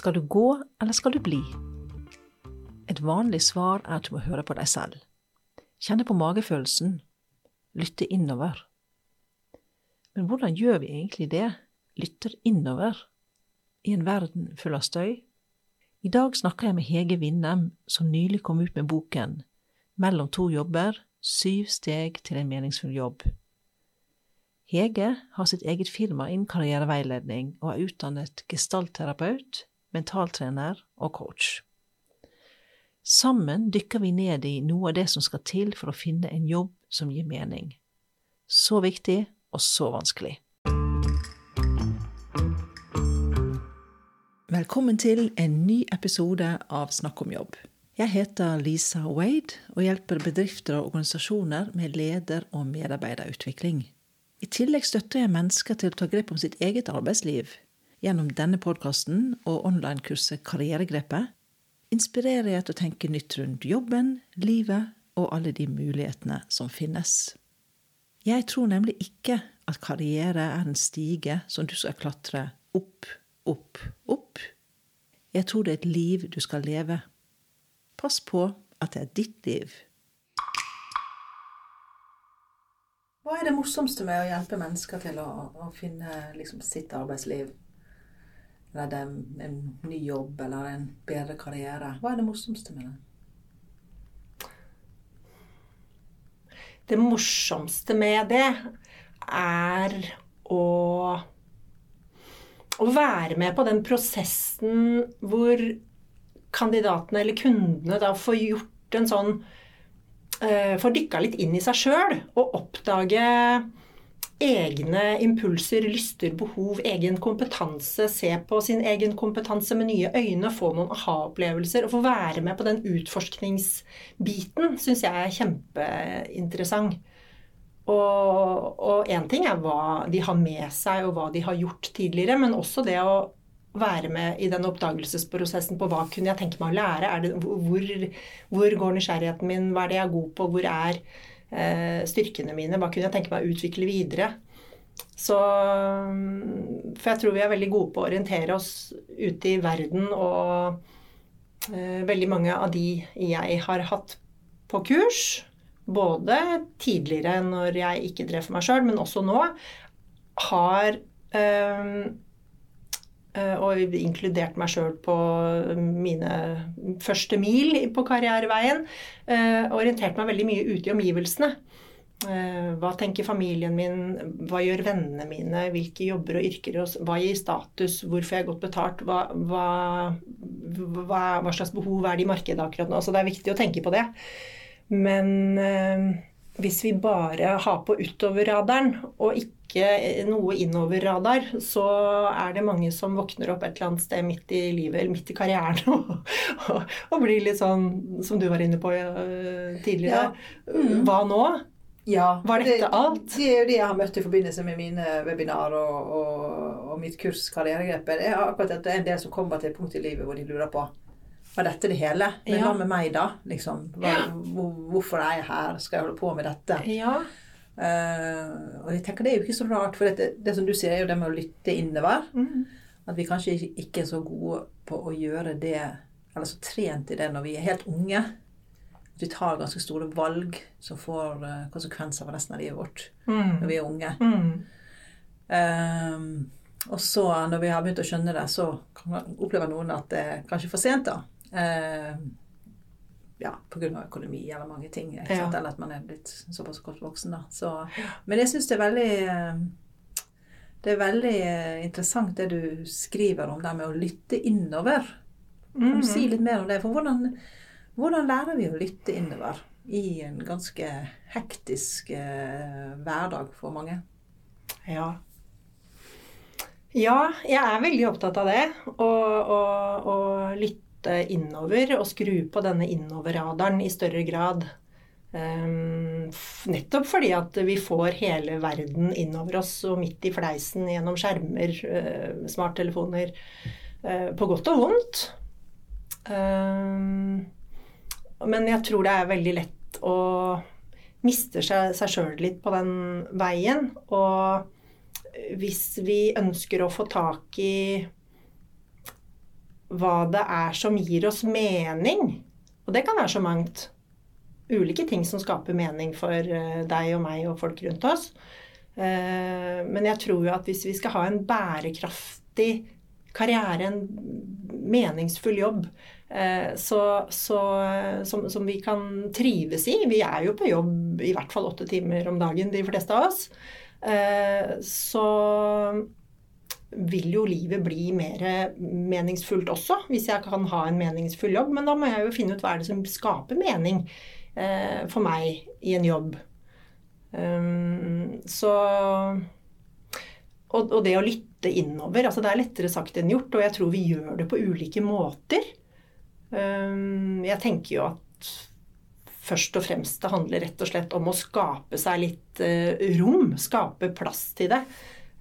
Skal du gå, eller skal du bli? Et vanlig svar er at du må høre på deg selv. Kjenne på magefølelsen. Lytte innover. Men hvordan gjør vi egentlig det? Lytter innover? I en verden full av støy? I dag snakker jeg med Hege Winnem, som nylig kom ut med boken Mellom to jobber syv steg til en meningsfull jobb. Hege har sitt eget firma innen karriereveiledning og er utdannet gestaltterapeut, mentaltrener og coach. Sammen dykker vi ned i noe av det som skal til for å finne en jobb som gir mening. Så viktig og så vanskelig. Velkommen til en ny episode av Snakk om jobb. Jeg heter Lisa Wade og hjelper bedrifter og organisasjoner med leder- og medarbeiderutvikling. I tillegg støtter jeg mennesker til å ta grep om sitt eget arbeidsliv. Gjennom denne podkasten og online-kurset Karrieregrepet inspirerer jeg til å tenke nytt rundt jobben, livet og alle de mulighetene som finnes. Jeg tror nemlig ikke at karriere er en stige som du skal klatre opp, opp, opp. Jeg tror det er et liv du skal leve. Pass på at det er ditt liv. Hva er det morsomste med å hjelpe mennesker til å, å finne liksom, sitt arbeidsliv? Eller er en ny jobb eller en bedre karriere. Hva er det morsomste med det? Det morsomste med det er å å være med på den prosessen hvor kandidatene eller kundene da får gjort en sånn uh, Får dykka litt inn i seg sjøl og oppdage egne impulser, lyster, behov, egen kompetanse. Se på sin egen kompetanse med nye øyne, få noen aha-opplevelser. Og få være med på den utforskningsbiten syns jeg er kjempeinteressant. Og én ting er hva de har med seg og hva de har gjort tidligere, men også det å være med i den oppdagelsesprosessen på hva kunne jeg tenke meg å lære. Det, hvor, hvor, går nysgjerrigheten min? Hva er det jeg er god på? Hvor er styrkene mine? Hva kunne jeg tenke meg å utvikle videre? Så For jeg tror vi er veldig gode på å orientere oss ute i verden, og eh, veldig mange av de jeg har hatt på kurs, både tidligere når jeg ikke drev for meg sjøl, men også nå, har øh, og inkludert meg sjøl på mine første mil på karriereveien. Og orientert meg veldig mye ute i omgivelsene. Øh, hva tenker familien min? Hva gjør vennene mine? Hvilke jobber og yrker? Hva gir status? Hvorfor jeg godt betalt? Hva, hva, hva, slags behov er det i markedet akkurat nå? Så det er viktig å tenke på det. Men eh, hvis vi bare har på utover-radaren og ikke noe innover-radar, så er det mange som våkner opp et eller annet sted midt i livet eller midt i karrieren og, og, og blir litt sånn som du var inne på uh, tidligere. Ja. Mm. Hva nå? Ja, Var dette det, alt? Det er jo det jeg har møtt i forbindelse med mine webinar og, og, og mitt kurs Karrieregrepet. Det er akkurat at det er en del som kommer til et punkt i livet hvor de lurer på var dette det hele? Men hva med meg, da? Liksom, hva, hvorfor er jeg her? Skal jeg holde på med dette? Ja. Uh, og jeg tenker Det er jo ikke så rart, for det, det som du sier, er jo det med å lytte innover. Mm. At vi kanskje ikke er så gode på å gjøre det, eller så trent i det når vi er helt unge. At vi tar ganske store valg som får uh, konsekvenser for resten av livet vårt mm. når vi er unge. Mm. Uh, og så, når vi har begynt å skjønne det, så opplever noen at det er kanskje for sent. da. Eh, ja, pga. økonomi eller mange ting. Ja. Eller at man er blitt såpass godt voksen. Da. Så, men jeg syns det er veldig eh, det er veldig eh, interessant det du skriver om det med å lytte innover. Kan du si mhm. litt mer om det? For hvordan, hvordan lærer vi å lytte innover i en ganske hektisk eh, hverdag for mange? Ja. Ja, jeg er veldig opptatt av det. Å lytte lytte innover og skru på denne innoverradaren i større grad. Um, nettopp fordi at vi får hele verden innover oss og midt i fleisen gjennom skjermer, uh, smarttelefoner, uh, på godt og vondt. Um, men jeg tror det er veldig lett å miste seg sjøl litt på den veien. Og hvis vi ønsker å få tak i hva det er som gir oss mening. Og det kan være så mangt. Ulike ting som skaper mening for eh, deg og meg og folk rundt oss. Eh, Men jeg tror jo at hvis vi skal ha en bærekraftig karriere, en meningsfull jobb, eh, så, så, som, som vi kan trives i Vi er jo på jobb i hvert fall åtte timer om dagen, de fleste av oss. Så vil jo livet bli mer meningsfullt også, hvis jeg kan ha en meningsfull jobb. Men da må jeg jo finne ut hva er det som skaper mening eh, for meg i en jobb. Um, så og, og det å lytte innover altså Det er lettere sagt enn gjort, og jeg tror vi gjør det på ulike måter. Um, jeg tenker jo at først og fremst det handler rett og slett om å skape seg litt uh, rom. Skape plass til det.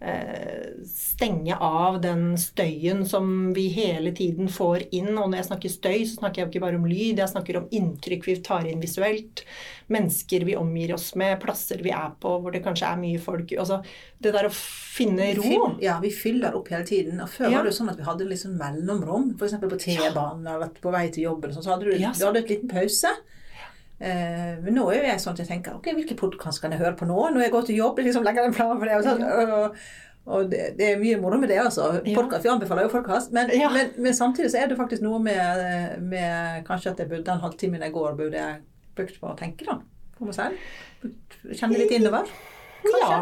Eh, stenge av den støyen som vi hele tiden får inn. Og når jeg snakker støy, så snakker jeg ikke bare om lyd, jeg snakker om inntrykk vi tar inn visuelt. Mennesker vi omgir oss med, plasser vi er på hvor det kanskje er mye folk. Altså, det der å finne ro. fyll- Ja, vi fyller opp hele tiden. Og før Ja. var det jo sånn at vi hadde liksom mellomrom. F.eks. på T-banen eller på vei til jobben. Sånn, så hadde du, Ja, du hadde et liten pause. Eh, men nå er jo jeg sånn at jeg tenker ok, hvilke podkast kan jeg høre på nå? Når jeg går til jobb, liksom legger en plan for det. Og, sånn, og, og det, det er mye moro med det, altså. Ja. Podcast, vi anbefaler jo podkast. Men, Ja. men, men samtidig så er det faktisk noe med, med kanskje at jeg burde, den halvtimen jeg går, burde jeg brukt på å tenke, da. For meg selv. Kjenne litt innover. Ja.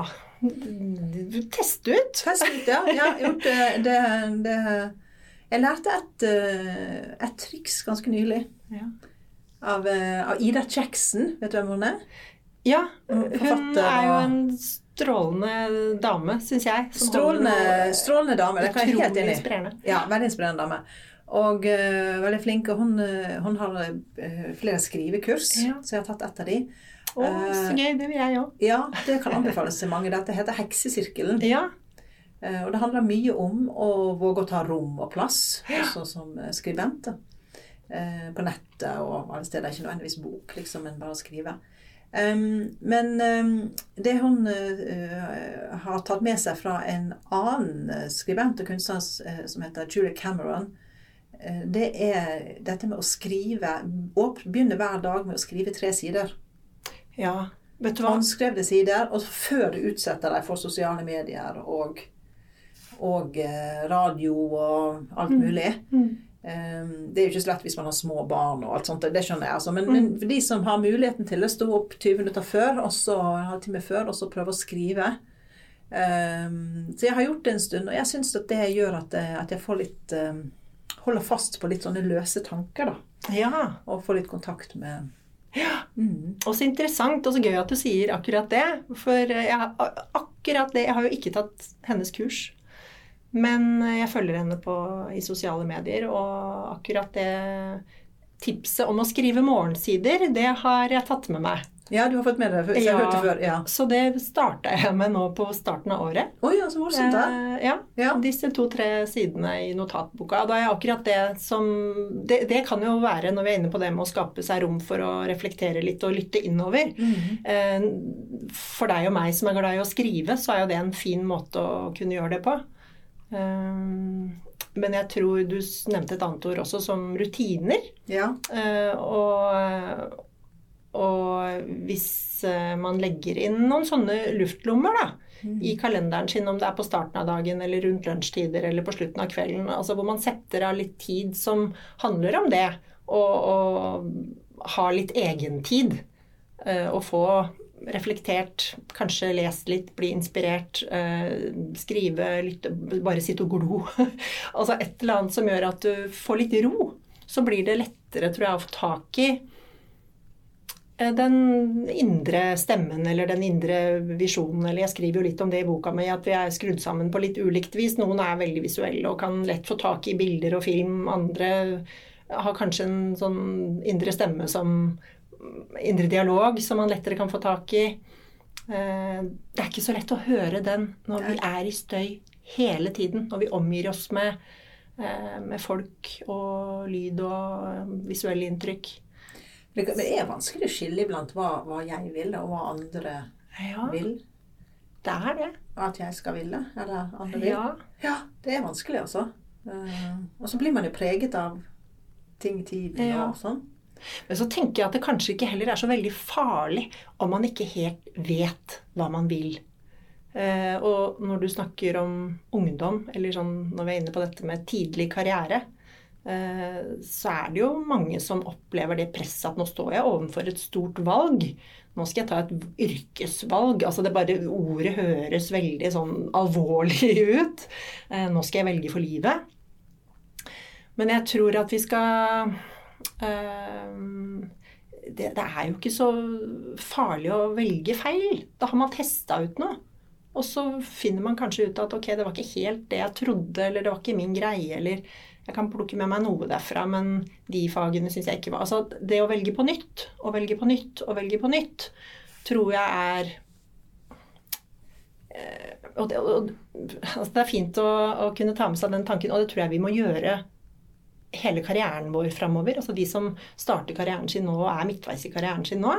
Teste ut. Test ut, ja. Jeg gjort det, det, det Jeg lærte et, eh, et triks ganske nylig Ja. Av, eh, av Ida Jackson. Vet du hvem hun er? Ja, hun er jo en strålende dame, syns jeg. Strålende, holder strålende dame. Det kan jeg helt inn enig i. Ja, veldig inspirerende dame. Og uh, veldig flink. Og hun, eh, hun har flere skrivekurs, Ja. så jeg har tatt ett av de. Å, så gøy. Det vil jeg òg. Ja, det kan anbefales til mange. Dette heter Heksesirkelen. Ja. Og det handler mye om å våge å ta rom og plass, også som eh, skribent. Eh, På nettet og alle steder. Ikke nødvendigvis bok, liksom, men bare skrive. Um, men um, det hun uh, har tatt med seg fra en annen skribent og kunstner uh, som heter Julie Cameron, uh, det er dette med å skrive Begynne hver dag med å skrive tre sider ja. Vet du hva? håndskrevne sider, og før du utsetter deg for sosiale medier og, og radio og alt mulig. Mm. Eh, Det er jo ikke så lett hvis man har små barn og alt sånt, det skjønner jeg. Altså. Men, Mm. men for de som har muligheten til å stå opp 20 minutter før, og så en halvtime før, og så prøve å skrive. Eh, Så jeg har gjort det en stund, og jeg syns at det gjør at jeg, at jeg får litt eh, Holder fast på litt sånne løse tanker, da. Ja. Og får litt kontakt med ja. mm. Og så interessant og så gøy at du sier akkurat det. For jeg, akkurat det Jeg har jo ikke tatt hennes kurs. Men jeg følger henne på, i sosiale medier, og akkurat det tipset om å skrive morgensider, det har jeg tatt med meg. Ja, du har fått med det? Ja. det før. Ja. Så det starta jeg med nå på starten av året. Oi, ja, så morsomt. da. Eh, ja, Ja. Disse to-tre sidene i notatboka. Da er akkurat det som det, det kan jo være, når vi er inne på det med å skape seg rom for å reflektere litt og lytte innover. Mhm. Eh, For deg og meg som er glad i å skrive, så er jo det en fin måte å kunne gjøre det på. Eh, Men jeg tror du nevnte et annet ord også, som rutiner. Ja. Eh, Og, og hvis eh, man legger inn noen sånne luftlommer da, i kalenderen sin, om det er på starten av dagen eller rundt lunsjtider eller på slutten av kvelden, altså hvor man setter av litt tid som handler om det, og, og har litt egentid, eh, og få reflektert, kanskje lest litt, bli inspirert, eh, skrive, lytte, bare sitte og glo. altså et eller annet som gjør at du får litt ro. Så blir det lettere, tror jeg, å få tak i eh, den indre stemmen eller den indre visjonen. Eller jeg skriver jo litt om det i boka mi, at vi er skrudd sammen på litt ulikt vis. Noen er veldig visuelle og kan lett få tak i bilder og film. Andre har kanskje en sånn indre stemme som Indre dialog som man lettere kan få tak i. Eh, Det er ikke så lett å høre den når vi er i støy hele tiden. Når vi omgir oss med, eh, med folk og lyd og visuelle inntrykk. Men det er vanskelig å skille iblant hva, hva jeg vil, og hva andre Ja, vil. det er det. At jeg skal ville, eller andre vil. Ja. Ja, det er vanskelig, altså. Eh, og så blir man jo preget av ting i tiden Ja. og sånn. Men så tenker jeg at det kanskje ikke heller er så veldig farlig om man ikke helt vet hva man vil. Eh, og når du snakker om ungdom, eller sånn når vi er inne på dette med tidlig karriere, eh, så er det jo mange som opplever det presset at nå står jeg overfor et stort valg. Nå skal jeg ta et yrkesvalg. Altså det bare Ordet høres veldig sånn alvorlig ut. Eh, nå skal jeg velge for livet. Men jeg tror at vi skal det, det er jo ikke så farlig å velge feil. Da har man testa ut noe. Og så finner man kanskje ut at ok, det var ikke helt det jeg trodde, eller det var ikke min greie, eller jeg kan plukke med meg noe derfra, men de fagene syns jeg ikke var Altså det å velge på nytt, og velge på nytt, og velge på nytt, tror jeg er eh, og det, og, altså det er fint å, å kunne ta med seg den tanken, og det tror jeg vi må gjøre hele karrieren vår framover. Altså de som starter karrieren sin nå og er midtveis i karrieren sin nå.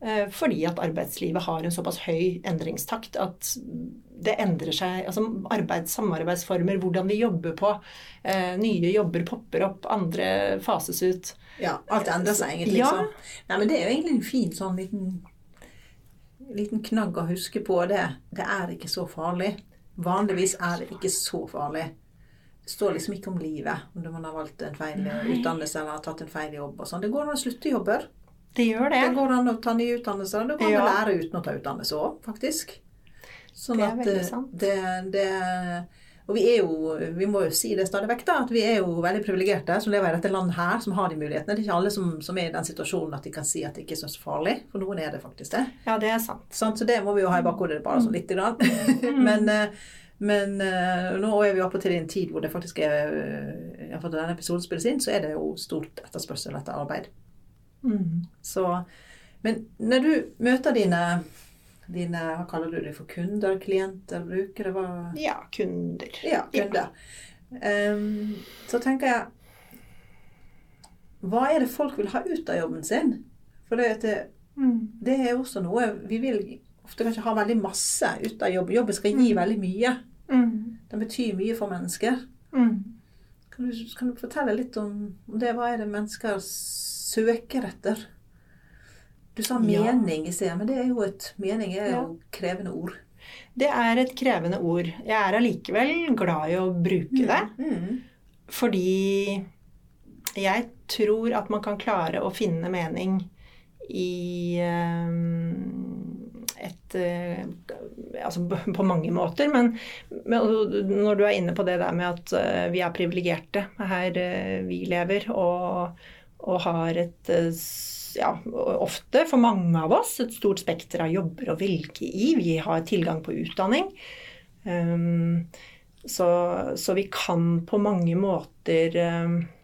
eh, Fordi at arbeidslivet har en såpass høy endringstakt at det endrer seg altså arbeids, Samarbeidsformer, hvordan vi jobber på. eh, Nye jobber popper opp, andre fases ut. Ja, alt endrer seg egentlig. Ja. Så. Nei, men det er jo egentlig en fin sånn liten, liten knagg å huske på det. Det er ikke så farlig. Vanligvis er det ikke så farlig. Står liksom ikke om livet, om man har valgt en feil utdannelse eller har tatt en feil jobb. og sånn. Det går an å slutte jobber. Det gjør det. Det går an å ta nye utdannelser. Det går an Ja. å lære uten å ta utdannelse òg, faktisk. Sånn Det er veldig eh, sant. det, det Og vi er jo, vi må jo si det stadig vekk, da, at vi er jo veldig privilegerte som lever i dette landet her, som har de mulighetene. Det er ikke alle som, som er i den situasjonen at de kan si at det ikke er så farlig. For noen er det faktisk det. Ja, det er sant. Sånn, Så det må vi jo ha i bakhodet bare sånn lite grann. Mm. men eh, men eh, nå er vi oppe til en tid hvor det faktisk er eh, Iallfall da denne episoden spilles inn, så er det jo stort etterspørsel etter arbeid. Mm. Så, men når du møter dine, dine Hva kaller du det for? Kunder, klienter, brukere? Hva? Ja, kunder. Ja, kunder. Ehm, så tenker jeg Hva er det folk vil ha ut av jobben sin? For det, det, Mm. det er også noe Vi vil ofte kanskje ha veldig masse ut av jobb. Jobben skal gi veldig mye. Mm. Den betyr mye for mennesker. Mm. Kan du, kan du fortelle litt om, om det? Hva er det mennesker søker etter? Du sa mening i sted, men det er jo et mening er Ja. krevende ord. Det er et krevende ord. Jeg er allikevel glad i å bruke det. Mm. Fordi jeg tror at man kan klare å finne mening i eh, et eh, Altså på mange måter, men, når du er inne på det der med at eh, vi er privilegerte her eh, vi lever, og, og har et ja, ofte for mange av oss et stort spekter av jobber å velge i. Vi har tilgang på utdanning. Um, så, så vi kan på mange måter um, eh,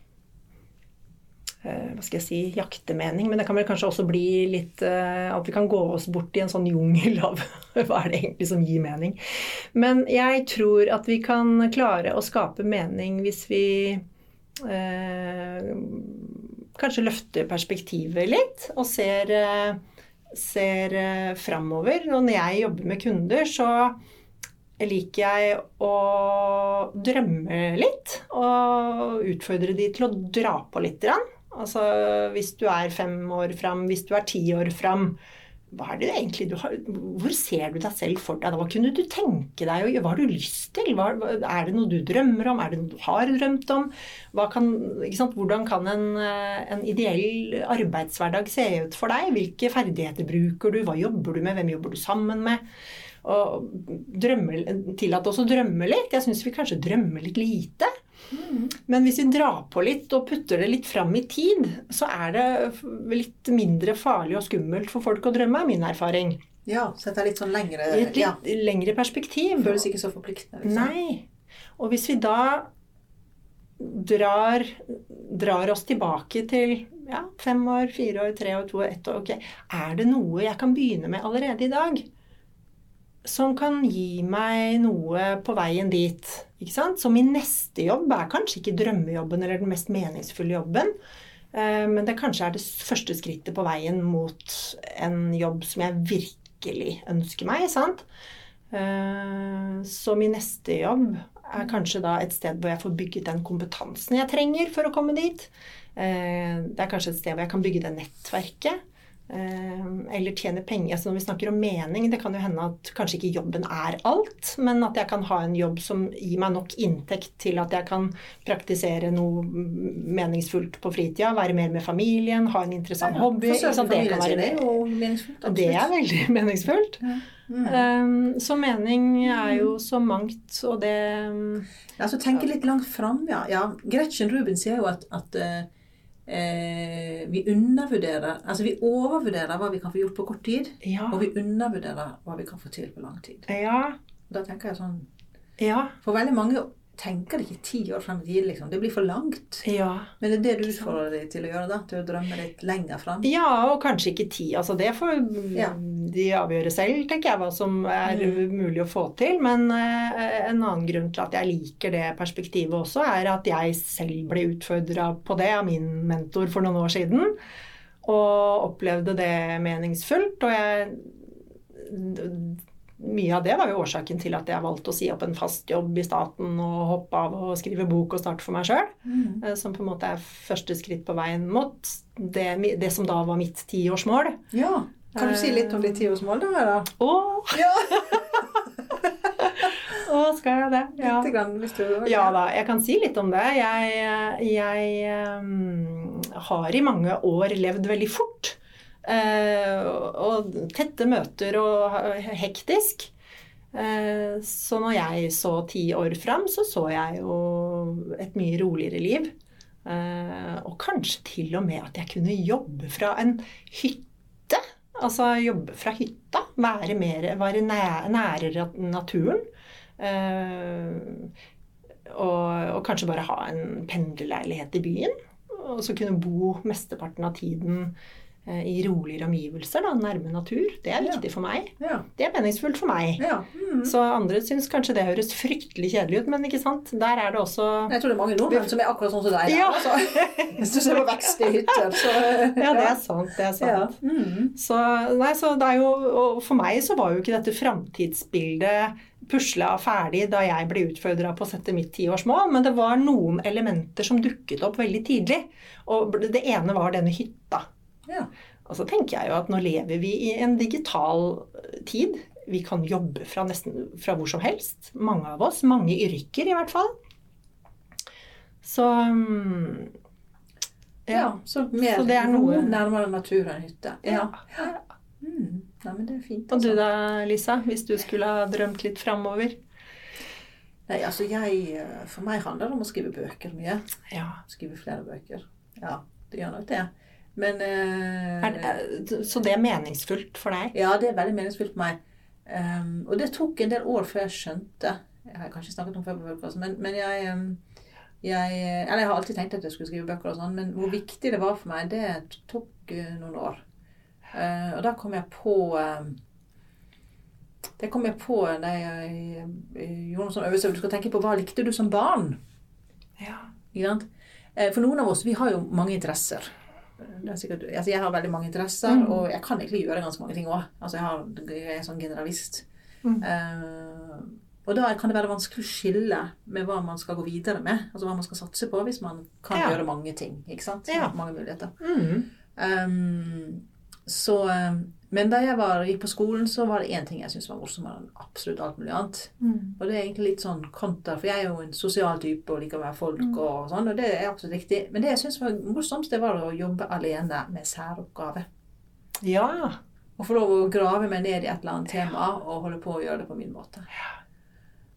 hva skal jeg si, jaktemening. Men det kan vel kanskje også bli litt eh, at vi kan gå oss bort i en sånn jungel av hva er det egentlig som gir mening. Men jeg tror at vi kan klare å skape mening hvis vi eh, kanskje løfter perspektivet litt og ser, eh, ser eh, framover. Når jeg jobber med kunder, så liker jeg å drømme litt og utfordre de til å dra på litt. grann. Altså hvis du er fem år fram, hvis du er ti år fram. Hva er det egentlig du har, hvor ser du deg selv for deg? Hva kunne du tenke deg? å gjøre? Hva har du lyst til? Hva, er det noe du drømmer om? Er det noe du har drømt om? Kan? Hvordan kan en, eh, en ideell arbeidshverdag se ut for deg? Hvilke ferdigheter bruker du? Hva jobber du med? Hvem jobber du sammen med? Og drømme, tillate oss å drømme litt. Jeg syns vi kanskje drømmer litt lite. Men hvis vi drar på litt og putter det litt fram i tid, så er det litt mindre farlig og skummelt for folk å drømme, er min erfaring. Ja, sette litt sånn lengre I et litt ja, lengre perspektiv. Føles ikke så forpliktende. Liksom. Nei. Og hvis vi da drar, drar oss tilbake til ja, fem år, fire år, tre år, to år, ett år ok, Er det noe jeg kan begynne med allerede i dag? Som kan gi meg noe på veien dit. Så min neste jobb er kanskje ikke drømmejobben eller den mest meningsfulle jobben. eh, Men det kanskje er det første skrittet på veien mot en jobb som jeg virkelig ønsker meg. sant? Eh, Så min neste jobb er kanskje da et sted hvor jeg får bygget den kompetansen jeg trenger for å komme dit. Eh, det er kanskje et sted hvor jeg kan bygge det nettverket. Eh, eller tjene penger. Altså når vi snakker om mening, det kan jo hende at kanskje ikke jobben er alt, men at jeg kan ha en jobb som gir meg nok inntekt til at jeg kan praktisere noe meningsfullt på fritida. Være mer med familien, ha en interessant hobby. ja. hobby. sant? Det kan være jo meningsfullt. det er veldig meningsfullt. Mm. Um, så mening er jo så mangt, og det Altså tenke litt langt fram, ja. ja. Gretchen Rubin sier jo at, at eh, vi undervurderer Altså vi overvurderer hva vi kan få gjort på kort tid, Ja. og vi undervurderer hva vi kan få til på lang tid. Ja. Da tenker jeg sånn Ja. For veldig mange tenker ikke ti år frem i tid, liksom. Det blir for langt. Ja. Men det er det du utfordrer deg til å gjøre, da? Til å drømme litt lenger fram? ja, og kanskje ikke ti. Altså det får Ja. de avgjøre selv, tenker jeg, hva som er mulig å få til. Men eh, en annen grunn til at jeg liker det perspektivet også, er at jeg selv ble utfordra på det av min mentor for noen år siden. Og opplevde det meningsfullt. Og jeg mye av det var jo årsaken til at jeg valgte å si opp en fast jobb i staten og hoppe av og skrive bok og starte for meg sjøl. Mm. Som på en måte er første skritt på veien mot det, det som da var mitt tiårsmål. Ja. Kan du si litt om ditt tiårsmål, da? Eller? Å, Ja, å, skal jeg det? Ja. Litt grann, hvis du ja da, jeg kan si litt om det. Jeg, jeg um, har i mange år levd veldig fort. Eh, og tette møter og hektisk. Eh, så når jeg så ti år fram, så så jeg jo et mye roligere liv. Eh, og kanskje til og med at jeg kunne jobbe fra en hytte. Altså jobbe fra hytta. Være, mer, være nærere naturen. Og, og kanskje bare ha en pendlerleilighet i byen. Og så kunne bo mesteparten av tiden i roligere omgivelser, da, nærme natur. Det er viktig for meg. Ja. Det er meningsfullt for meg. ja. Mm. Så andre syns kanskje det høres fryktelig kjedelig ut, men ikke sant? Der er det også Jeg tror det er mange nordmenn som er akkurat sånn som deg. Ja. Altså. Hvis du ser på vekst i hytter, så Ja, det er sant. Det er sant. Mm. Så, nei, så det er jo, og for meg så var jo ikke dette framtidsbildet pusla ferdig da jeg ble utfordra på å sette mitt tiårsmål, men det var noen elementer som dukket opp veldig tidlig. Og det ene var denne hytta. Ja. Og så tenker jeg jo at nå lever vi i en digital tid. Vi kan jobbe fra nesten fra hvor som helst. Mange av oss. Mange yrker, i hvert fall. Så mm, ja. Så mer Så det er noe- nærmere natur enn hytte. Ja. ja. Mm. Nei, men det er fint. Og du altså. da, Lisa? Hvis du skulle ha drømt litt framover? Nei, altså jeg eh, For meg handler det om å skrive bøker mye. Ja. Skrive flere bøker. Ja, det gjør nok det. Men uh, det, så det er meningsfullt for deg? Ja, det er veldig meningsfullt for meg. Um, og det tok en del år før jeg skjønte Jeg har kanskje snakket om før på podkasten, men, men jeg, um, jeg Eller jeg har alltid tenkt at jeg skulle skrive bøker og sånn, men hvor viktig det var for meg, det tok noen år. Uh, og da kom jeg på um, Det kom jeg på da jeg, gjorde noen sånn øvelse. Du skal tenke på hva likte du som barn? Ja. Eh, For noen av oss, vi har jo mange interesser. Det er sikkert, altså jeg har veldig mange interesser, Mm. og jeg kan egentlig gjøre ganske mange ting òg. Altså jeg, jeg er sånn generalist. Mm. Uh, og da kan det være vanskelig å skille med hva man skal gå videre med. Altså hva man skal satse på hvis man kan Ja. gjøre mange ting. ikke sant? Ja. Mange muligheter. Mm. Um, så, um, men da jeg var, gikk på skolen, så var det én ting jeg syntes var morsommere enn absolutt alt mulig annet. Mm. Og det er egentlig litt sånn kontra, for jeg er jo en sosial type og liker å være folk Mm. og sånn, og det er absolutt riktig. Men det jeg syntes var morsomst, det var å jobbe alene med særoppgave. Ja. Og få lov å grave meg ned i et eller annet tema og holde på å gjøre det på min måte. Ja.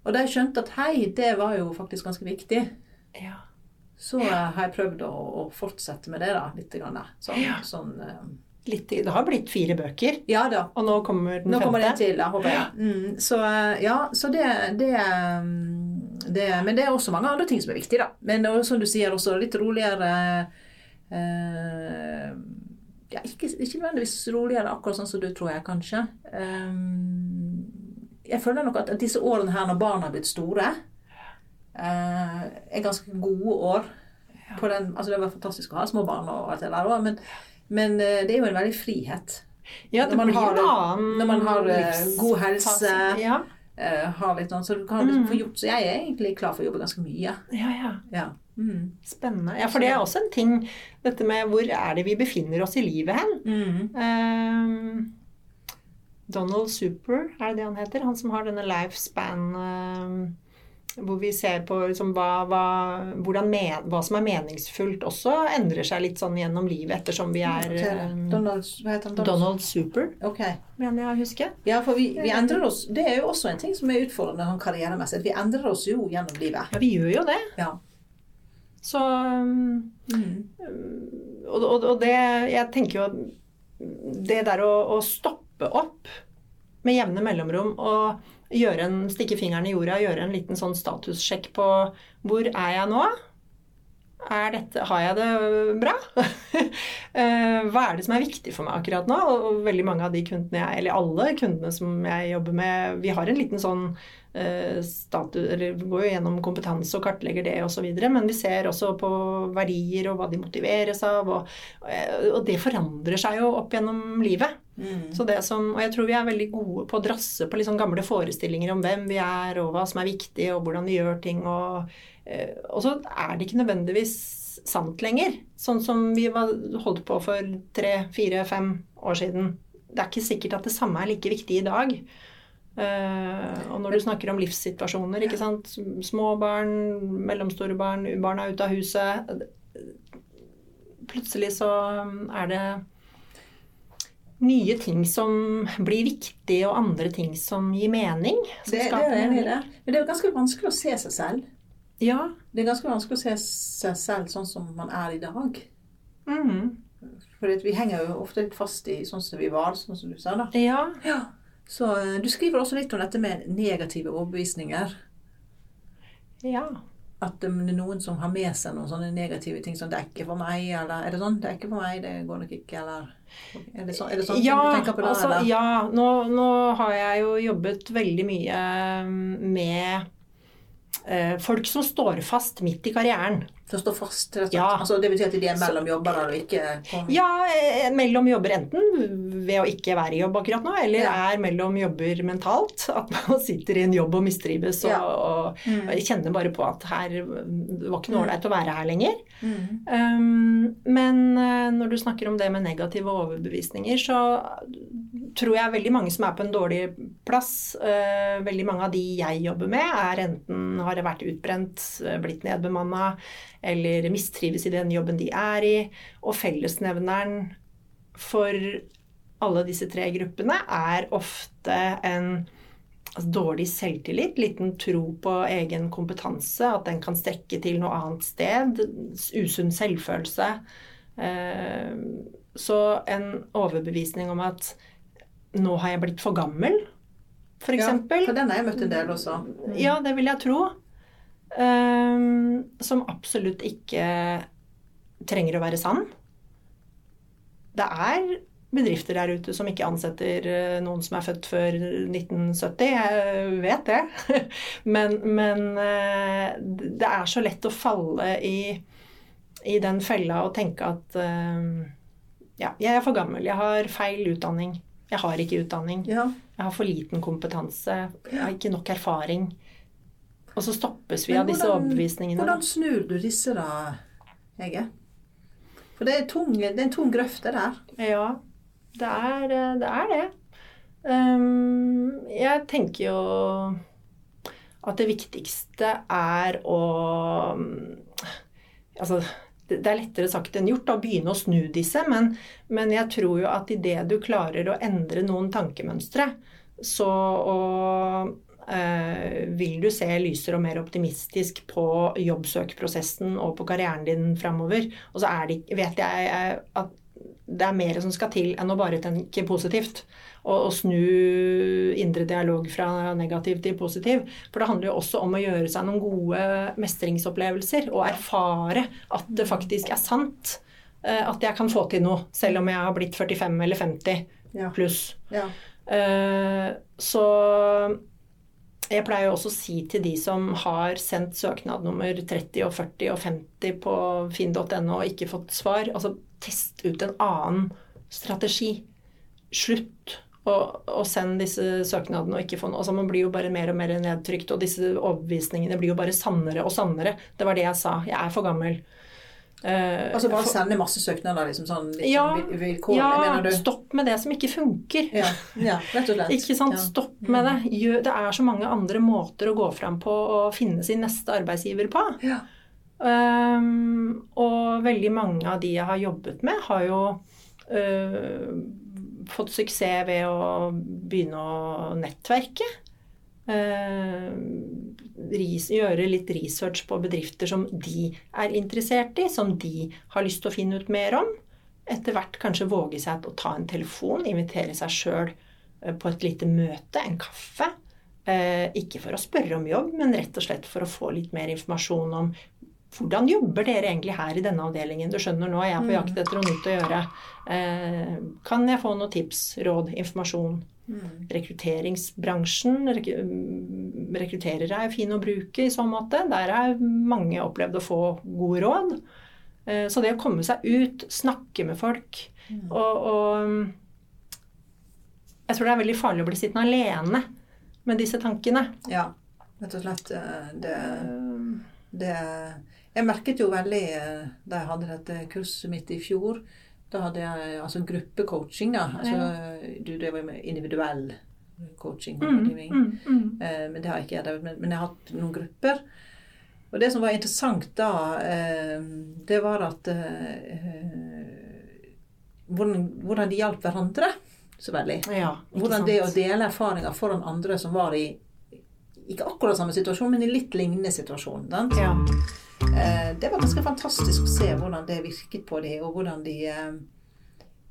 Og da jeg skjønte at hei, det var jo faktisk ganske viktig, ja. så eh, har jeg prøvd å, å fortsette med det da, litt. Grann, sånn, Ja. sånn eh, Litt, det har blitt fire bøker, Ja da. og nå kommer den Nå kommer det femte. til, håper jeg. Mm, så eh, ja, så det, det, mm, det Men det er også mange andre ting som er viktige, da. Men også, som du sier, også litt roligere eh, ja, ikke, ikke nødvendigvis roligere akkurat sånn som du tror jeg, kanskje. Um, jeg føler nok at disse årene her når barna har blitt store, uh, er ganske gode år. På den, altså Det var fantastisk å ha små barn, og alt det der også, men, men eh, det er jo en veldig frihet. Ja, det blir har- en annen når man har, eh, god helse. Ja. eh, har litt sånn, så du kan liksom få gjort Så jeg er egentlig klar for å jobbe ganske mye. Ja, ja. Ja. Mm. Spennende. Ja, for det er også en ting, dette med hvor er det vi befinner oss i livet hen. Mm. Um, Donald Super, er det det han heter? Han som har denne lifespan eh, hvor vi ser på liksom, hva, hva, men, hva som er meningsfullt, også endrer seg litt sånn gjennom livet ettersom vi er eh, Donald, hva heter han? Donald? Donald Super, okay. mener jeg å huske. Ja, for vi, vi endrer oss Det er jo også en ting som er utfordrende sånn karrieremessig. Vi endrer oss jo gjennom livet. Ja, vi gjør jo det. Ja. Så um, Mm. og, og, og det Jeg tenker jo det der å, å stoppe opp med jevne mellomrom og en, stikke fingeren i jorda og gjøre en liten sånn statussjekk på hvor er jeg nå? Er dette, har jeg det bra? Eh, Hva er det som er viktig for meg akkurat nå? Og veldig mange av de kundene jeg, eller alle kundene som jeg jobber med, vi har en liten sånn uh, status, eller går jo gjennom kompetanse og kartlegger det osv. Men vi ser også på verdier og hva de motiveres av. Og, og det forandrer seg jo opp gjennom livet. Mm. Så det som, og jeg tror vi er veldig gode på å drasse på sånn gamle forestillinger om hvem vi er, og hva som er viktig, og hvordan vi gjør ting. Og, eh, og så er det ikke nødvendigvis sant lenger. Sånn som vi holdt på for tre, fire, fem år siden. Det er ikke sikkert at det samme er like viktig i dag. Uh, og når du snakker om livssituasjoner, ikke sant. Små barn, mellomstore barn, barn er ute av huset. Plutselig så er det nye ting som blir viktige, og andre ting som gir mening. som Det, det er enig i det. Men det er jo ganske vanskelig å se seg selv. Ja. Det er ganske vanskelig å se seg selv sånn som man er i dag. Mm. For vi henger jo ofte litt fast i sånn som vi var, sånn som du sa. da. ja. Ja. Så eh, Du skriver også litt om dette med negative overbevisninger. Ja. At um, det er noen som har med seg noen sånne negative ting som 'det er ikke for meg', eller 'er det sånn'? 'Det er ikke for meg, det går nok ikke', eller Er det sånn, er det sånn ja, du tenker på det? altså, eller? ja nå, nå har jeg jo jobbet veldig mye med eh, folk som står fast midt i karrieren. Som står fast? Rett. Ja. Altså, det betyr at de er mellom jobber og ikke kommer Ja, eh, mellom jobber enten ved å ikke være i jobb akkurat nå, eller Ja. er mellom jobber mentalt. At man sitter i en jobb og mistrives og, og, Mm. og kjenner bare på at her det var ikke noe ålreit å være her lenger. Mm. Um, men eh, når du snakker om det med negative overbevisninger, så tror jeg veldig mange som er på en dårlig plass, Uh, veldig mange av de jeg jobber med, er enten har vært utbrent, eh, blitt nedbemanna, eller mistrives i den jobben de er i. Og fellesnevneren for alle disse tre gruppene er ofte en altså, dårlig selvtillit, liten tro på egen kompetanse, at den kan strekke til noe annet sted, usunn selvfølelse. Uh, Så en overbevisning om at nå har jeg blitt for gammel, f.eks. Ja, for den har jeg møtt en del også. Mm. Ja, det vil jeg tro. Um, som absolutt ikke trenger å være sann. Det er bedrifter der ute som ikke ansetter eh, noen som er født før 1970. Jeg vet det. Men, men eh, det er så lett å falle i, i den fella og tenke at eh, ja, jeg er for gammel, jeg har feil utdanning. Jeg har ikke utdanning. Ja. Jeg har for liten kompetanse. Jeg har ikke nok erfaring. Og så stoppes vi hvordan, av disse overbevisningene. Hvordan snur du disse, da, Hege? For det er, tung, det er en tung grøft, det der. Ja, det er det. Er det. Um, jeg tenker jo at det viktigste er å Altså, det er lettere sagt enn gjort å begynne å snu disse, men, men jeg tror jo at idet du klarer å endre noen tankemønstre, så og, øh, vil du se lysere og mer optimistisk på jobbsøkprosessen og på karrieren din framover. Og så det, vet jeg at det er mer som skal til enn å bare tenke positivt. Og snu indre dialog fra negativ til positiv. For det handler jo også om å gjøre seg noen gode mestringsopplevelser. Og erfare at det faktisk er sant. eh, At jeg kan få til noe, selv om jeg har blitt 45 eller 50 pluss. Ja. Ja. Så jeg pleier jo også å si til de som har sendt søknad nummer 30 og 40 og 50 på finn.no og ikke fått svar, altså test ut en annen strategi. Slutt og, og send disse søknadene og ikke få noe. Altså, man blir jo bare mer og mer nedtrykt, og disse overbevisningene blir jo bare sannere og sannere. Det var det jeg sa. Jeg er for gammel. Uh, Altså bare for- sende masse søknader, liksom sånn liksom, Ja, sånn vilkårlig, ja, mener du? stopp med det som ikke funker. Ja, ja, rett og slett. Ikke sant? Ja. Stopp med det. Gjør, det er så mange andre måter å gå fram på og finne sin neste arbeidsgiver på. Ja. Um, og veldig mange av de jeg har jobbet med, har jo øh, fått suksess ved å begynne å nettverke. Ris, gjøre litt research på bedrifter som de er interessert i, som de har lyst til å finne ut mer om. Etter hvert kanskje våge seg til å ta en telefon, invitere seg sjøl på et lite møte, en kaffe. Eh, ikke for å spørre om jobb, men rett og slett for å få litt mer informasjon om hvordan jobber dere egentlig her i denne avdelingen? Du skjønner, nå er jeg på jakt etter noe nytt å gjøre. Eh, kan jeg få noen tips, råd, informasjon? Mm. Rekrutteringsbransjen, rek mm, rekrutterere er fin å bruke i så måte. Der har mange opplevd å få gode råd. Eh, så det å komme seg ut, snakke med folk og, og Jeg tror det er veldig farlig å bli sittende alene med disse tankene. Ja, rett og slett. eh, Det, det Jeg merket jo veldig eh, da jeg hadde dette kurset mitt i fjor. Da hadde jeg altså gruppecoaching, da. Altså, Du drev med individuell coaching. Mm, mm, mm. Eh, Men det har jeg ikke drevet med. Men jeg har hatt noen grupper. Og det som var interessant da, eh, det var at eh, hvordan, hvordan de hjalp hverandre så veldig. Ja, Hvordan det å dele erfaringer foran andre som var i ikke akkurat samme situasjon, men i litt lignende situasjon. Sant? ja. Eh, det var ganske fantastisk å se hvordan det virket på dem, og hvordan de eh,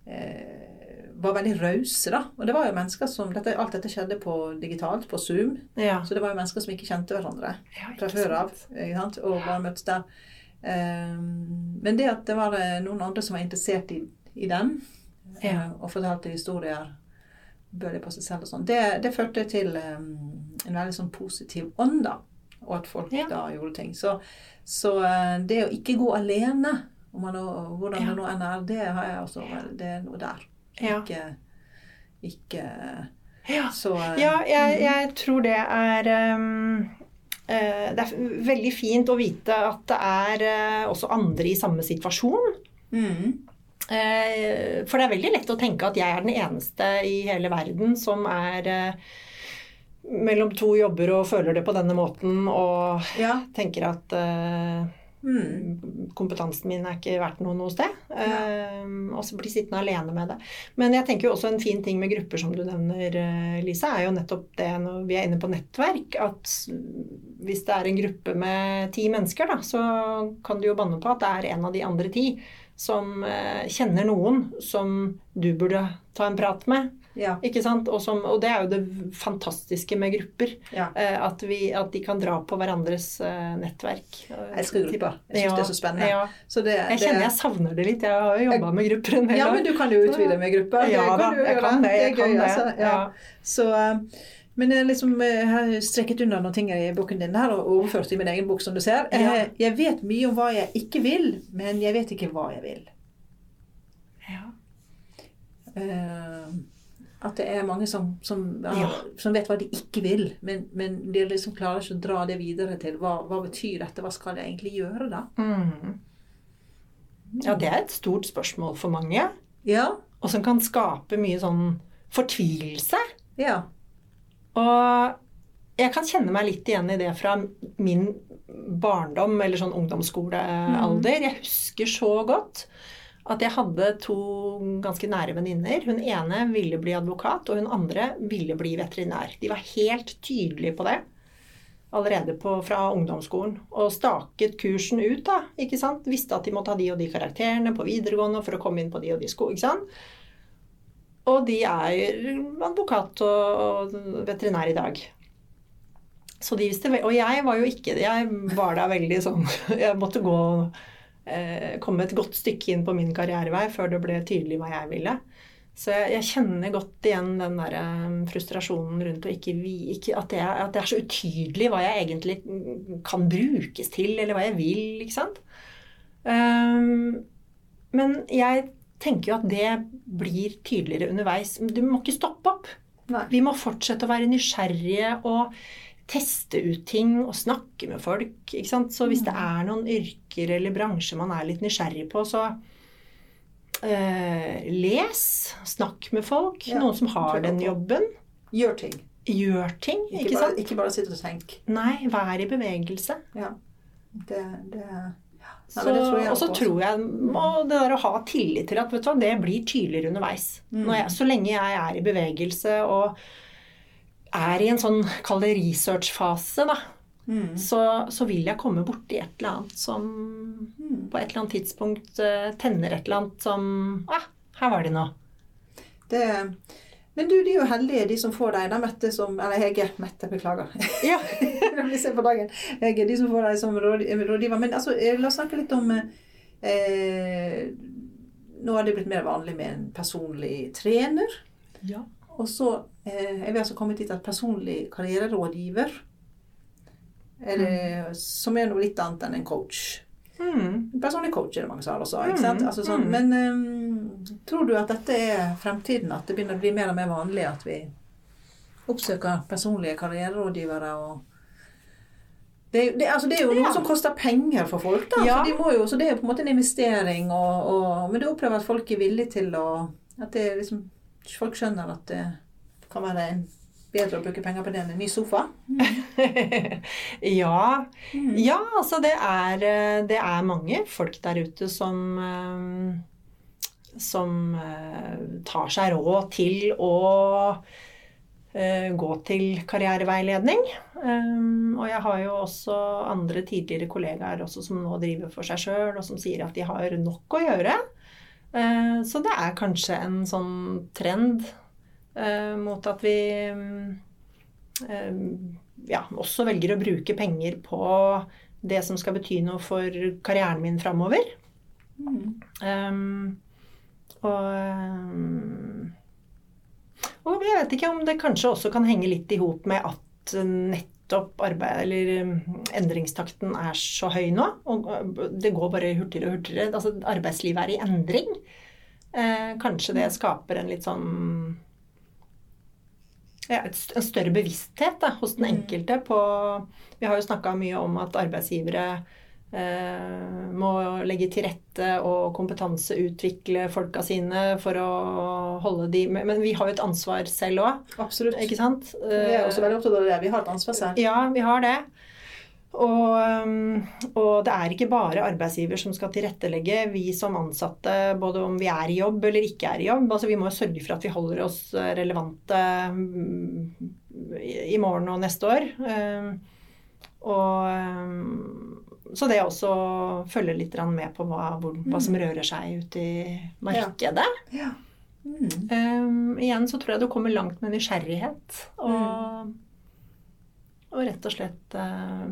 eh, var veldig rause, da. Og det var jo mennesker som dette, Alt dette skjedde på digitalt, på Zoom. ja. Så det var jo mennesker som ikke kjente hverandre ja fra ikke før av. Og bare møttes der. Men det at det var noen andre som var interessert i, i den, Ja. eh, og fortalte historier bølig på seg selv og sånn, det, det førte til en veldig sånn positiv ånd, da. Og at folk Ja. da gjorde ting. Så, så eh, det å ikke gå alene, om man, hvordan Ja. det nå enn er, det har jeg også Det er noe der. Ja. Ikke, ikke Ja. Så eh, Ja, jeg, jeg tror det er um, Det er veldig fint å vite at det er også andre i samme situasjon. mm, For det er veldig lett å tenke at jeg er den eneste i hele verden som er mellom to jobber og føler det på denne måten og Ja. tenker at uh, Mm. kompetansen min er ikke verdt noe noe sted. Eh, og så bli sittende alene med det. Men jeg tenker jo også en fin ting med grupper som du nevner, eh, Lise, er jo nettopp det når vi er inne på nettverk, at hvis det er en gruppe med ti mennesker, da, så kan du jo banne på at det er en av de andre ti som kjenner noen som du burde ta en prat med. Ja. Ikke sant? Og, som, og det er jo det fantastiske med grupper. ja. eh, At, vi, at de kan dra på hverandres eh, nettverk. Jeg elsker grupper. Jeg syns det er så spennende. Ja. Så det, Jeg kjenner jeg savner det litt. Jeg har jo jobba med grupper en del Ja, men du kan jo utvide med grupper. Ja da, jeg kan det. Jeg er kan gøy, det. altså. Ja. Ja. Så, eh, men jeg, liksom, jeg har strekket unna noen ting i boken din her, og overført i min egen bok, som du ser. Jeg, jeg vet mye om hva jeg ikke vil, men jeg vet ikke hva jeg vil. Ja. Eh, at det er mange som, som, Ja. som vet hva de ikke vil, men, men de liksom klarer ikke å dra det videre til hva, hva betyr dette, hva skal jeg egentlig gjøre da? Mm. ja, det er et stort spørsmål for mange. Ja, Og som kan skape mye sånn fortvilelse. ja, Og jeg kan kjenne meg litt igjen i det fra min barndom, eller sånn ungdomsskolealder. Jeg husker så godt at jeg hadde to ganske nære venninner. Hun ene ville bli advokat, og hun andre ville bli veterinær. De var helt tydelige på det allerede på, fra ungdomsskolen. Og staket kursen ut, da. ikke sant? Visste at de måtte ha de og de karakterene på videregående for å komme inn på de og de sko. ikke sant? Og de er advokat og veterinær i dag. Så de visste, Og jeg var jo ikke. Jeg var da veldig sånn Jeg måtte gå eh, komme et godt stykke inn på min karrierevei før det ble tydelig hva jeg ville. Så jeg, jeg kjenner godt igjen den der eh, frustrasjonen rundt ikke, ikke at, det er, at det er så utydelig hva jeg egentlig kan brukes til, eller hva jeg vil, ikke sant. Um, men jeg tenker jo at det blir tydeligere underveis. Du må ikke stoppe opp. Nei. Vi må fortsette å være nysgjerrige og teste ut ting og snakke med folk. Ikke sant? Så hvis det Mm. er noen yrker eller bransjer man er litt nysgjerrig på, så eh, les. Snakk med folk. Ja, noen som har den jobben. Gjør ting. Gjør ting. Ikke, Ikke, bare, sant? ikke bare sitte og tenke. Nei, vær i bevegelse. Ja. Det, det ja. Nei, Så, og så tror jeg og det der å ha tillit til at vet du hva, det blir tydeligere underveis. Mm. Jeg, så lenge jeg er i bevegelse og er i en sånn, kall det research-fase, da, Mm. så, så vil jeg komme borti et eller annet som Mm. på et eller annet tidspunkt uh, tenner et eller annet som ah, her var det nå. Det, men du, de er jo heldige, de som får deg. Da, Mette som Eller Hege. Mette, beklager. Ja. Det blir sent på dagen. Hege, de som får deg som rådgiver. Men altså, eh, la oss snakke litt om eh, Nå har det blitt mer vanlig med en personlig trener. ja. Og så eh, er vi altså kommet dit at personlig karriererådgiver er det, Som er noe litt annet enn en coach. Mm. Personlig coach er det mange som har også. Mm? Altså sånn, mm. Men um, tror du at dette er fremtiden? At det begynner å bli mer og mer vanlig at vi oppsøker personlige karriererådgivere? og det, det, altså det er jo noe Ja. som koster penger for folk. da, Ja. så, de jo, så det er jo på en måte en investering. Og, og, men du opplever at folk er villige til å At det liksom, folk skjønner at det kan være bedre å bruke penger på det enn en ny sofa? ja. Mm. Ja, altså det er, eh, det er mange folk der ute som eh, som eh, tar seg råd til å gå til karriereveiledning. Um, og jeg har jo også andre tidligere kollegaer som nå driver for seg sjøl, og som sier at de har nok å gjøre. Så det er kanskje en sånn trend eh, mot at vi mm, eh, ja, også velger å bruke penger på det som skal bety noe for karrieren min framover. Mm. Um, og, um, og jeg vet ikke om det kanskje også kan henge litt i hop med at nettopp arbeid, eller um, endringstakten er så høy nå. Og uh, det går bare hurtigere og hurtigere. Altså, arbeidslivet er i endring. Eh, kanskje det skaper en litt sånn ja, en større bevissthet da, hos den Mm. enkelte på Vi har jo snakka mye om at arbeidsgivere eh, må legge til rette og kompetanseutvikle folka sine for å holde de Men men vi har jo et ansvar selv òg, Absolutt. ikke sant? Vi er også veldig opptatt av det. Vi har et ansvar selv. Ja, vi har det. Og, um, og det er ikke bare arbeidsgiver som skal tilrettelegge. Vi som ansatte, både om vi er i jobb eller ikke er i jobb, altså vi må sørge for at vi holder oss eh, relevante mm, i morgen og neste år. Um, Og um, så det også følger litt med på hva, hvor, hva som rører seg ute i markedet. Ja. Mm. Um, igjen så tror jeg du kommer langt med nysgjerrighet. Og, og rett og slett eh,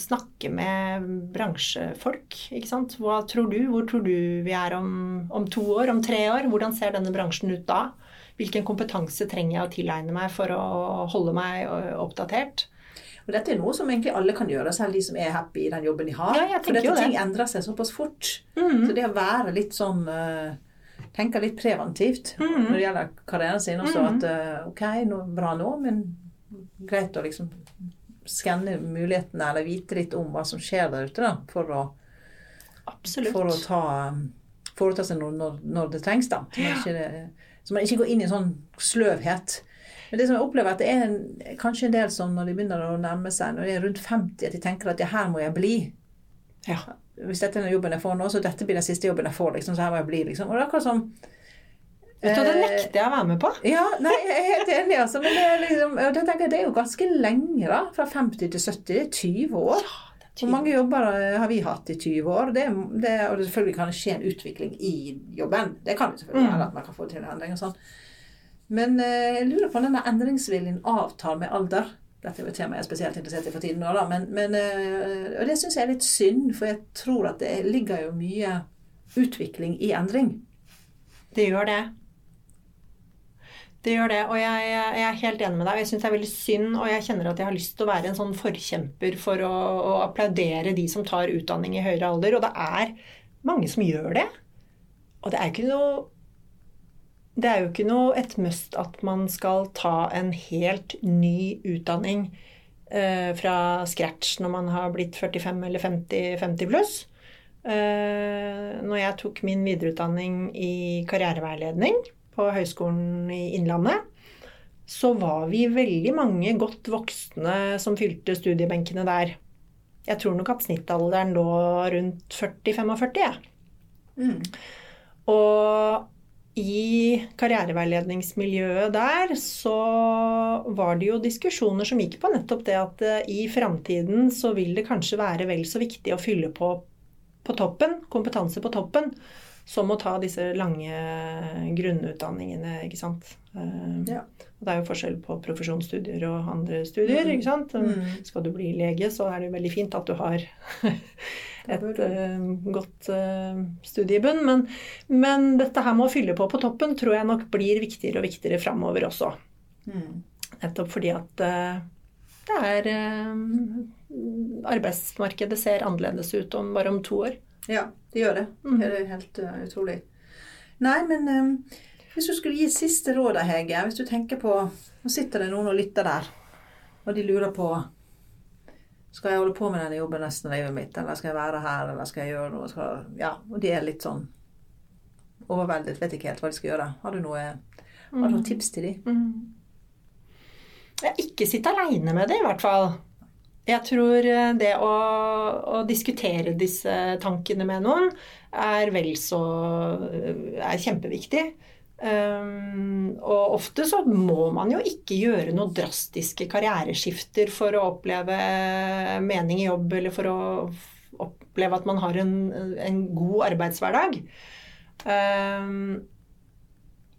snakke med bransjefolk. Ikke sant? Hva tror du? Hvor tror du vi er om, om to år? Om tre år? Hvordan ser denne bransjen ut da? Hvilken kompetanse trenger jeg å tilegne meg for å holde meg oppdatert? Og dette er noe som egentlig alle kan gjøre, selv de som er happy i den jobben de har. Ja, jeg For dette det. ting endrer seg såpass fort. Mm. Så det å være litt sånn eh, Tenke litt preventivt Mhm. når det gjelder karrieren sin også. Mhm. At eh, ok, nå, bra nå, men greit å liksom skanne mulighetene eller vite litt om hva som skjer der ute, da. For å, for å ta, foreta seg noe når, når det trengs, da. Så man, ikke, så man ikke går inn i en sånn sløvhet. Men det som jeg opplever at det er en, kanskje en del som når de begynner å nærme seg, når de er rundt 50, at de tenker at ja, her må jeg bli. Ja. Hvis dette er den jobben jeg får nå, så dette blir den siste jobben jeg får. liksom, så her må jeg bli, liksom. Og det er akkurat som Vet du, det eh, nekter jeg å være med på. Ja, nei, jeg er helt enig, altså. Men det er, liksom, da tenker det er jo ganske lenge, da. Fra 50 til 70. Det er 20 år. Hvor mange jobber eh, har vi hatt i 20 år? Det, det, og det selvfølgelig kan det skje en utvikling i jobben. Det kan det selvfølgelig Mm. at man kan få til en endring og sånn. Men eh, jeg lurer på om denne endringsviljen avtar med alder. Dette er jo et tema jeg er spesielt interessert i for tiden nå, da. Men, men, og det syns jeg er litt synd, for jeg tror at det ligger jo mye utvikling i endring. Det gjør det. Det gjør det, og jeg, jeg er helt enig med deg. Jeg syns det er veldig synd, og jeg kjenner at jeg har lyst til å være en sånn forkjemper for å, å applaudere de som tar utdanning i høyere alder. Og det er mange som gjør det. Og det er ikke noe Det er jo ikke noe et must at man skal ta en helt ny utdanning eh, fra scratch når man har blitt 45 eller 50, 50 pluss. Eh, når jeg tok min videreutdanning i karriereveiledning på Høgskolen i Innlandet, så var vi veldig mange godt voksne som fylte studiebenkene der. Jeg tror nok at snittalderen lå rundt 40-45. Ja. Mm. Og i karriereveiledningsmiljøet der så var det jo diskusjoner som gikk på nettopp det at eh, i framtiden så vil det kanskje være vel så viktig å fylle på på toppen, kompetanse på toppen, som å ta disse lange grunnutdanningene, ikke sant. Eh, Ja. Det er jo forskjell på profesjonsstudier og andre studier, ikke sant. Mm. Skal du bli lege, så er det veldig fint at du har et uh, eh, godt uh, studiebunn. Men, men dette her med å fylle på på toppen tror jeg nok blir viktigere og viktigere framover også. Mm. Nettopp fordi at uh, det er eh, Arbeidsmarkedet ser annerledes ut om bare om to år. Ja, det gjør det. Mm. Det er helt uh, utrolig. Nei, men um, hvis du skulle gi siste råd, Hege Hvis du tenker på Nå sitter det noen og lytter der, og de lurer på Skal jeg holde på med denne jobben resten av livet mitt, eller skal jeg være her, eller skal jeg gjøre noe? Skal, ja, og de er litt sånn overveldet, vet ikke helt hva de skal gjøre. Har du, noe, har du noen tips til dem? Ja, ikke sitt aleine med det, i hvert fall. Jeg tror eh, det å, å diskutere disse tankene med noen er vel så er kjempeviktig. Um, og ofte så må man jo ikke gjøre noen drastiske karriereskifter for å oppleve mening i jobb, eller for å oppleve at man har en, en god arbeidshverdag. Um,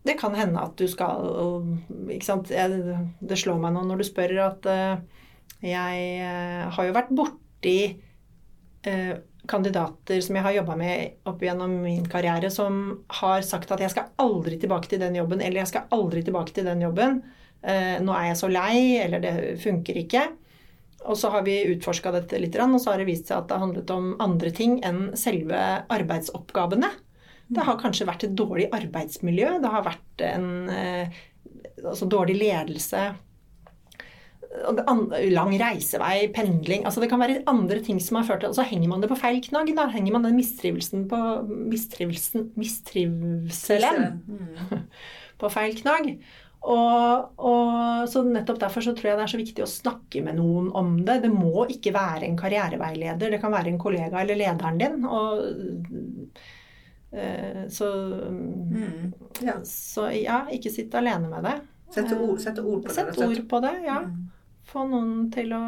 det kan hende at du skal sant? Jeg, Det slår meg nå når du spør at eh, jeg eh, har jo vært borti eh, kandidater som jeg har jobba med opp gjennom min karriere, som har sagt at jeg skal aldri tilbake til den jobben, eller jeg skal aldri tilbake til den jobben. Eh, nå er jeg så lei, eller det funker ikke. Og så har vi utforska dette litt, og så har det vist seg at det har handlet om andre ting enn selve arbeidsoppgavene. Det har kanskje vært et dårlig arbeidsmiljø, det har vært en eh, altså dårlig ledelse, lang reisevei, pendling altså Det kan være andre ting som har ført til Og så henger man det på feil knagg. Da henger man den mistrivelsen på mistrivelsen, mistrivselen Mm. på feil knagg. Og, og, så nettopp derfor så tror jeg det er så viktig å snakke med noen om det. Det må ikke være en karriereveileder. Det kan være en kollega eller lederen din. Og, eh, så, Mm. Ja. så ja, ikke sitt alene med det. Sette ord, sette ord på det. Sett ord på det, ja. Mm. Få noen til å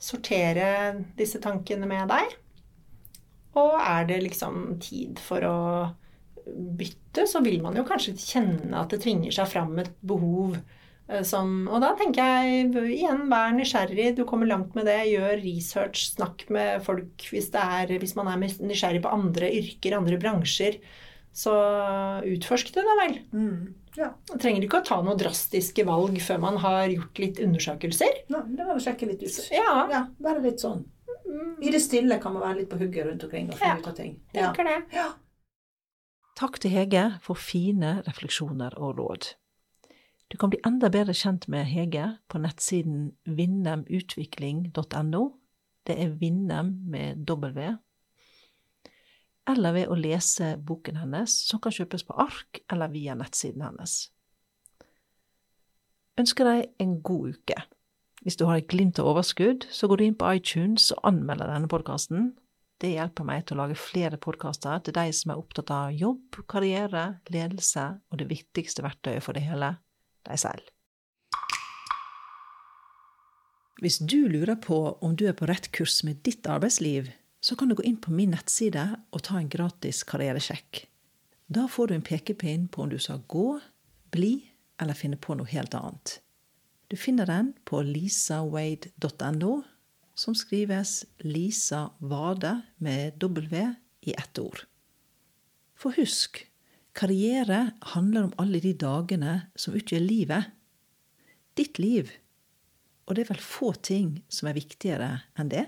sortere disse tankene med deg. Og er det liksom tid for å bytte, så vil man jo kanskje kjenne at det tvinger seg fram et behov eh, som Og da tenker jeg igjen, vær nysgjerrig. Du kommer langt med det. Gjør research. Snakk med folk hvis, det er, hvis man er nysgjerrig på andre yrker, andre bransjer. Så utforsk det, da vel. Mm. Ja. Man trenger ikke å ta noen drastiske valg før man har gjort litt undersøkelser. Nei, det var å sjekke litt ut. Ja, Ja, være litt sånn. I det stille kan man være litt på hugget rundt omkring og finne Ja. ut av ting. Ja. tenker det. ja. Takk til Hege for fine refleksjoner og råd. Du kan bli enda bedre kjent med Hege på nettsiden vinnemutvikling.no. Det er Vinnem med W. Eller ved å lese boken hennes, som kan kjøpes på ark eller via nettsiden hennes. Ønsker deg en god uke. Hvis du har et glimt av overskudd, så går du inn på iTunes og anmelder denne podkasten. Det hjelper meg til å lage flere podkaster til de som er opptatt av jobb, karriere, ledelse og det viktigste verktøyet for det hele deg selv. Hvis du lurer på om du er på rett kurs med ditt arbeidsliv, så kan du gå inn på min nettside og ta en gratis karrieresjekk. Da får du en pekepinn på om du skal gå, bli eller finne på noe helt annet. Du finner den på lisawade.no, som skrives Lisa Vade med W i ett ord. For husk, karriere handler om alle de dagene som utgjør livet. Ditt liv. Og det er vel få ting som er viktigere enn det?